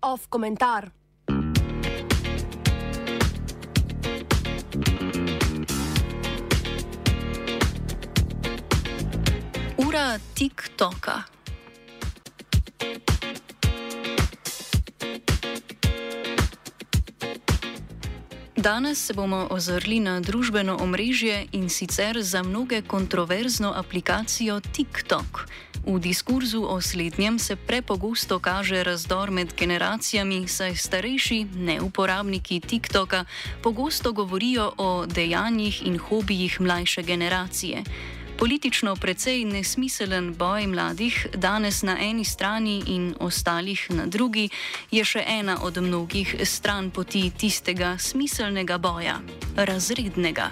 Off. Komentar. Ura TikToka. Danes se bomo ozrli na družbeno omrežje in sicer za mnoge kontroverzno aplikacijo TikTok. V diskurzu o slednjem se prepogosto kaže razdor med generacijami, saj starejši, neuporabniki TikToka, pogosto govorijo o dejanjih in hobijih mlajše generacije. Politično precej nesmiselen boj mladih, danes na eni strani in ostalih na drugi, je še ena od mnogih stran poti tistega smiselnega boja, razrednega.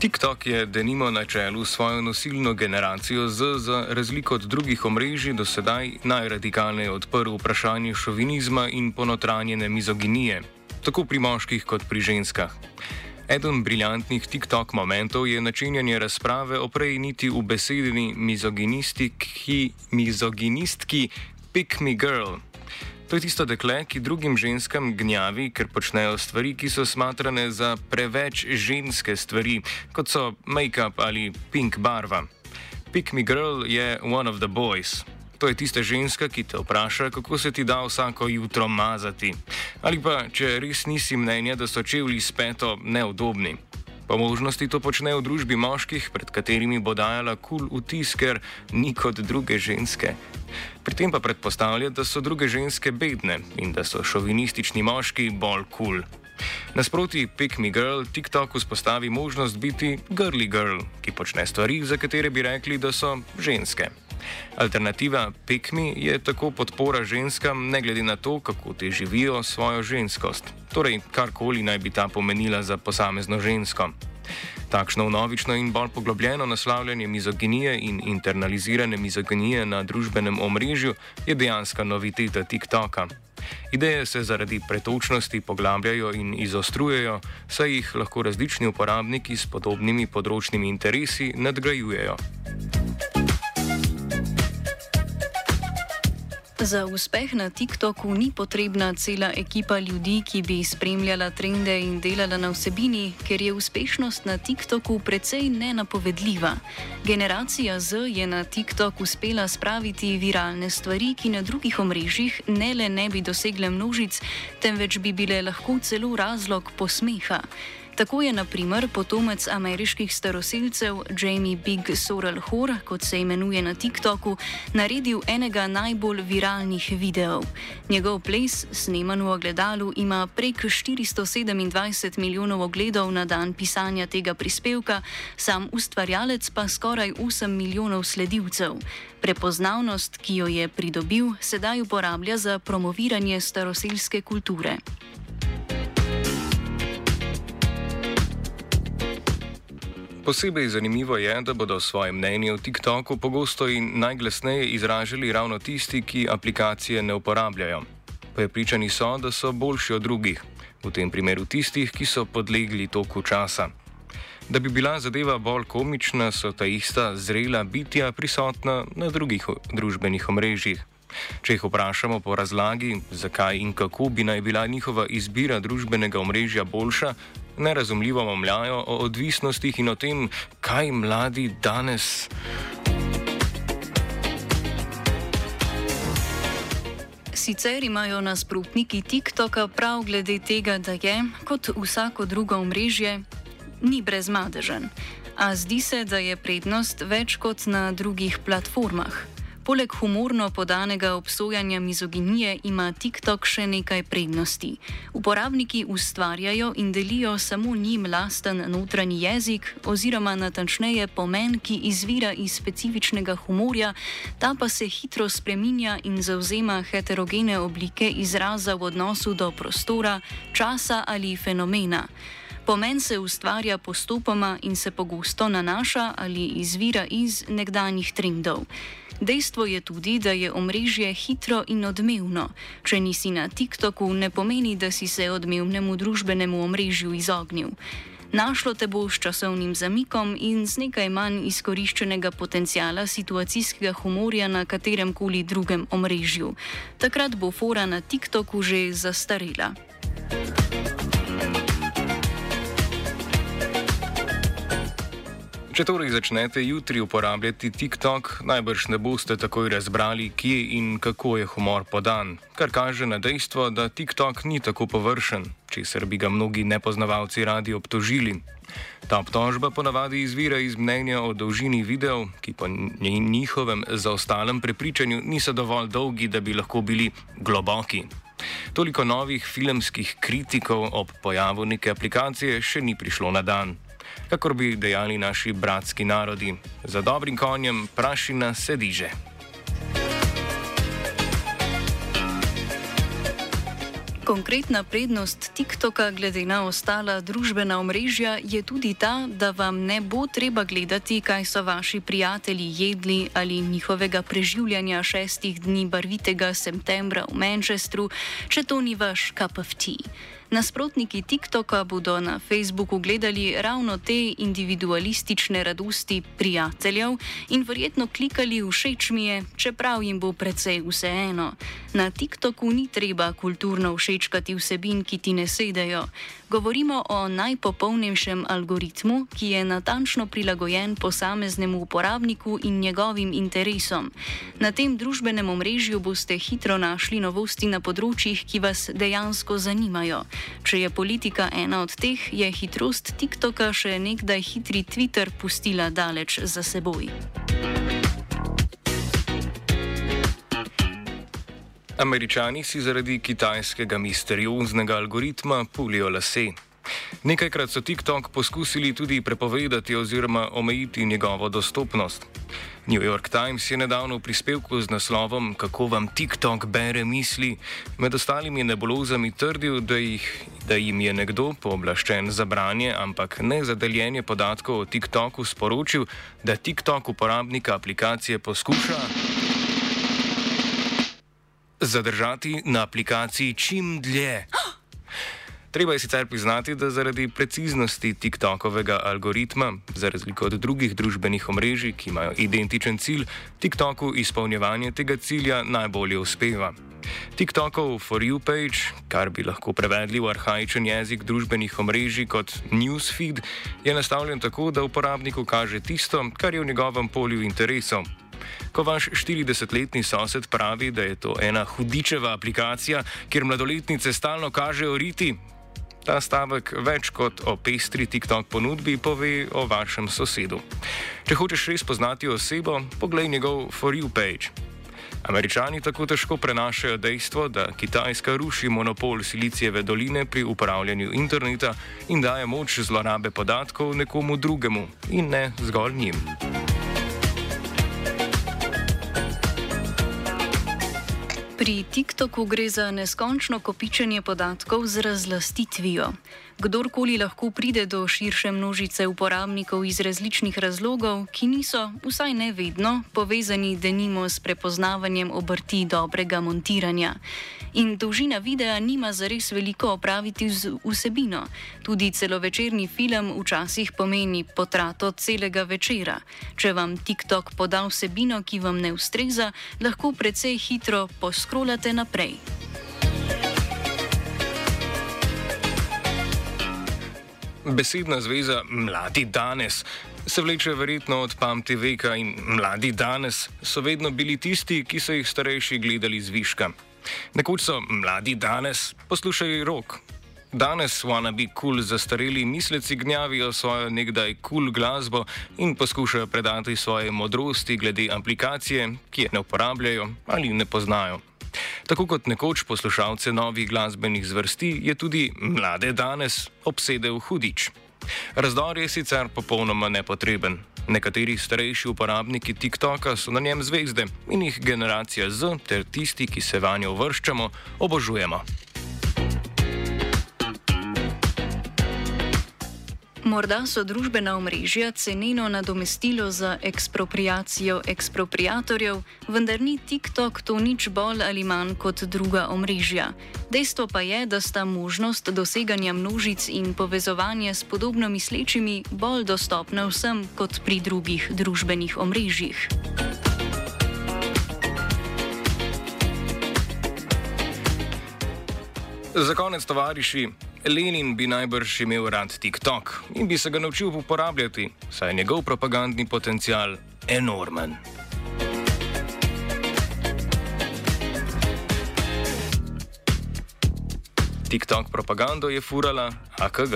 TikTok je denimo na čelu svojo nosilno generacijo Z, za razliko od drugih omrežij, do sedaj najradikalneje odprl vprašanje šovinizma in ponotranjene mizoginije tako pri moških kot pri ženskah. Eden briljantnih TikTok momentov je načenjanje razprave o prej niti v besedni mizoginistki, mizoginistki Pick Me Girl. To je tisto dekle, ki drugim ženskam gnjavi, ker počnejo stvari, ki so smatrane za preveč ženske stvari, kot so make-up ali pink barva. Pick Me Girl je one of the boys. To je tista ženska, ki te vpraša, kako se ti da vsako jutro mazati. Ali pa, če res nisi mnenja, da so čevlji speto neudobni. Po možnosti to počne v družbi moških, pred katerimi bo dajala kul cool vtis, ker ni kot druge ženske. Pri tem pa predpostavlja, da so druge ženske bedne in da so šovinistični moški bolj kul. Cool. Nasproti Pick Me Girl TikTok vzpostavi možnost biti girly girl, ki počne stvari, za katere bi rekli, da so ženske. Alternativa Pikmi je tako podpora ženskam, ne glede na to, kako te živijo svojo ženskost, torej karkoli naj bi ta pomenila za posamezno žensko. Takšno novično in bolj poglobljeno naslavljanje mizoginije in internalizirane mizoginije na družbenem omrežju je dejanska noviteta TikToka. Ideje se zaradi pretočnosti poglabljajo in izostrujejo, saj jih lahko različni uporabniki s podobnimi področnimi interesi nadgrajujejo. Za uspeh na TikToku ni potrebna cela ekipa ljudi, ki bi spremljala trende in delala na vsebini, ker je uspešnost na TikToku precej nenapovedljiva. Generacija Z je na TikTok uspela spraviti viralne stvari, ki na drugih omrežjih ne le ne bi dosegle množic, temveč bi bile lahko celo razlog posmeha. Tako je, na primer, potomec ameriških staroseljcev Jamie Big Sorrel Hor, kot se imenuje na TikToku, naredil enega najbolj viralnih videov. Njegov ples, sneman v ogledalu, ima prek 427 milijonov ogledov na dan pisanja tega prispevka, sam ustvarjalec pa skoraj 8 milijonov sledilcev. Prepoznavnost, ki jo je pridobil, sedaj uporablja za promoviranje staroseljske kulture. Posebej zanimivo je, da bodo svoje mnenje o TikToku pogosto in najglasneje izražali ravno tisti, ki aplikacije ne uporabljajo. Prepričani so, da so boljši od drugih, v tem primeru tistih, ki so podlegli toku časa. Da bi bila zadeva bolj komična, so ta ista zrela bitja prisotna na drugih družbenih omrežjih. Če jih vprašamo po razlagi, zakaj in kako bi naj bila njihova izbira družbenega omrežja boljša, nerazumljivo mamljajo o odvisnostih in o tem, kaj mladi danes. Sicer imajo nasprotniki TikToka prav glede tega, da je, kot vsako drugo omrežje, ni brezmadežen. A zdi se, da je prednost več kot na drugih platformah. Poleg humorno podanega obsojanja mizoginije ima TikTok še nekaj prednosti. Uporabniki ustvarjajo in delijo samo njim lasten notranji jezik, oziroma natančneje pomen, ki izvira iz specifičnega humorja, ta pa se hitro spreminja in zauzema heterogene oblike izraza v odnosu do prostora, časa ali fenomena. Pomen se ustvarja postopoma in se pogosto nanaša ali izvira iz nekdanjih trendov. Dejstvo je tudi, da je omrežje hitro in odmevno. Če nisi na TikToku, ne pomeni, da si se odmevnemu družbenemu omrežju izognil. Našlo te bo s časovnim zamikom in z nekaj manj izkoriščenega potencijala situacijskega humorja na katerem koli drugem omrežju. Takrat bo fora na TikToku že zastarela. Če torej začnete jutri uporabljati TikTok, najbrž ne boste takoj razbrali, kje in kako je humor podan, kar kaže na dejstvo, da TikTok ni tako površen, česar bi ga mnogi nepoznavalci radi obtožili. Ta obtožba ponavadi izvira iz mnenja o dolžini videov, ki po njihovem zaostalem prepričanju niso dovolj dolgi, da bi lahko bili globoki. Toliko novih filmskih kritikov ob pojavu neke aplikacije še ni prišlo na dan kakor bi dejali naši bratski narodi. Za dobrim konjem prašina se diže. Konkretna prednost TikToka glede na ostala družbena omrežja je tudi ta, da vam ne bo treba gledati, kaj so vaši prijatelji jedli ali njihovega preživljanja šestih dni barvitega septembra v Manchestru, če to ni vaš cup of tea. Nasprotniki TikToka bodo na Facebooku gledali ravno te individualistične radosti prijateljev in verjetno klikali všeč mi je, čeprav jim bo precej vseeno. Na TikToku ni treba kulturno všečkati vsebin, ki ti ne sedejo. Govorimo o najpopolnejšem algoritmu, ki je natančno prilagojen posameznemu uporabniku in njegovim interesom. Na tem družbenem omrežju boste hitro našli novosti na področjih, ki vas dejansko zanimajo. Če je politika ena od teh, je hitrost TikToka še nekdaj hitri Twitter pustila daleč za seboj. Američani si zaradi kitajskega misterioznega algoritma pulijo lase. Nekajkrat so TikTok poskusili tudi prepovedati oziroma omejiti njegovo dostopnost. New York Times je nedavno v prispevku z naslovom Kako vam TikTok bere misli, med ostalimi nebulozami trdil, da, jih, da jim je nekdo pooblaščen za branje, ampak ne za deljenje podatkov o TikToku sporočil, da TikTok uporabnika aplikacije poskuša zadržati na aplikaciji čim dlje. Treba je sicer priznati, da zaradi preciznosti TikTokovega algoritma, za razliko od drugih družbenih omrežij, ki imajo identičen cilj, TikToku izpolnjevanje tega cilja najbolje uspeva. TikTokov For You page, kar bi lahko prevedli v arhajičen jezik družbenih omrežij kot newsfeed, je nastavljen tako, da uporabniku kaže tisto, kar je v njegovem polju interesov. Ko vaš 40-letni sosed pravi, da je to ena hudičeva aplikacija, kjer mladoletnice stalno kažejo riti, Ta stavek več kot o pestri TikTok ponudbi pove o vašem sosedu. Če hočeš res poznati osebo, poglej njegov For You page. Američani tako težko prenašajo dejstvo, da Kitajska ruši monopol Silicijeve doline pri upravljanju interneta in daje moč zlorabe podatkov nekomu drugemu in ne zgolj njim. Pri TikToku gre za neskončno kopičenje podatkov z razlastitvijo. Kdorkoli lahko pride do širše množice uporabnikov iz različnih razlogov, ki niso, vsaj ne vedno, povezani denimo s prepoznavanjem obrti dobrega montiranja. In dolžina videa nima zares veliko opraviti z vsebino. Tudi celovečerni film včasih pomeni potrato celega večera. Če vam TikTok poda vsebino, ki vam ne ustreza, lahko precej hitro poskrolate naprej. Besedna zveza mladi danes se vleče verjetno od pamti veka in mladi danes so vedno bili tisti, ki so jih starejši gledali z viška. Nekoč so mladi danes poslušali rok. Danes wanna be cool zastareli misleci gnjavijo svojo nekdaj cool glasbo in poskušajo predati svoje modrosti glede aplikacije, ki je ne uporabljajo ali ne poznajo. Tako kot nekoč poslušalce novih glasbenih zvrsti, je tudi mlade danes obsedel hudič. Razdor je sicer popolnoma nepotreben. Nekateri starejši uporabniki TikToka so na njem zvezde in jih generacija Z ter tisti, ki se vanjo vrščamo, obožujemo. Morda so družbena omrežja ceneno nadomestilo za ekspropriacijo ekspropriatorjev, vendar ni TikTok to nič bolj ali manj kot druga omrežja. Dejstvo pa je, da sta možnost doseganja množic in povezovanja s podobno mislečimi bolj dostopna vsem kot pri drugih družbenih omrežjih. Za konec, tovariši, Lenin bi najbrž imel rad TikTok in bi se ga naučil uporabljati, saj je njegov propagandni potencial enormen. TikTok propagando je furala AKG.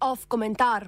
Off komentar.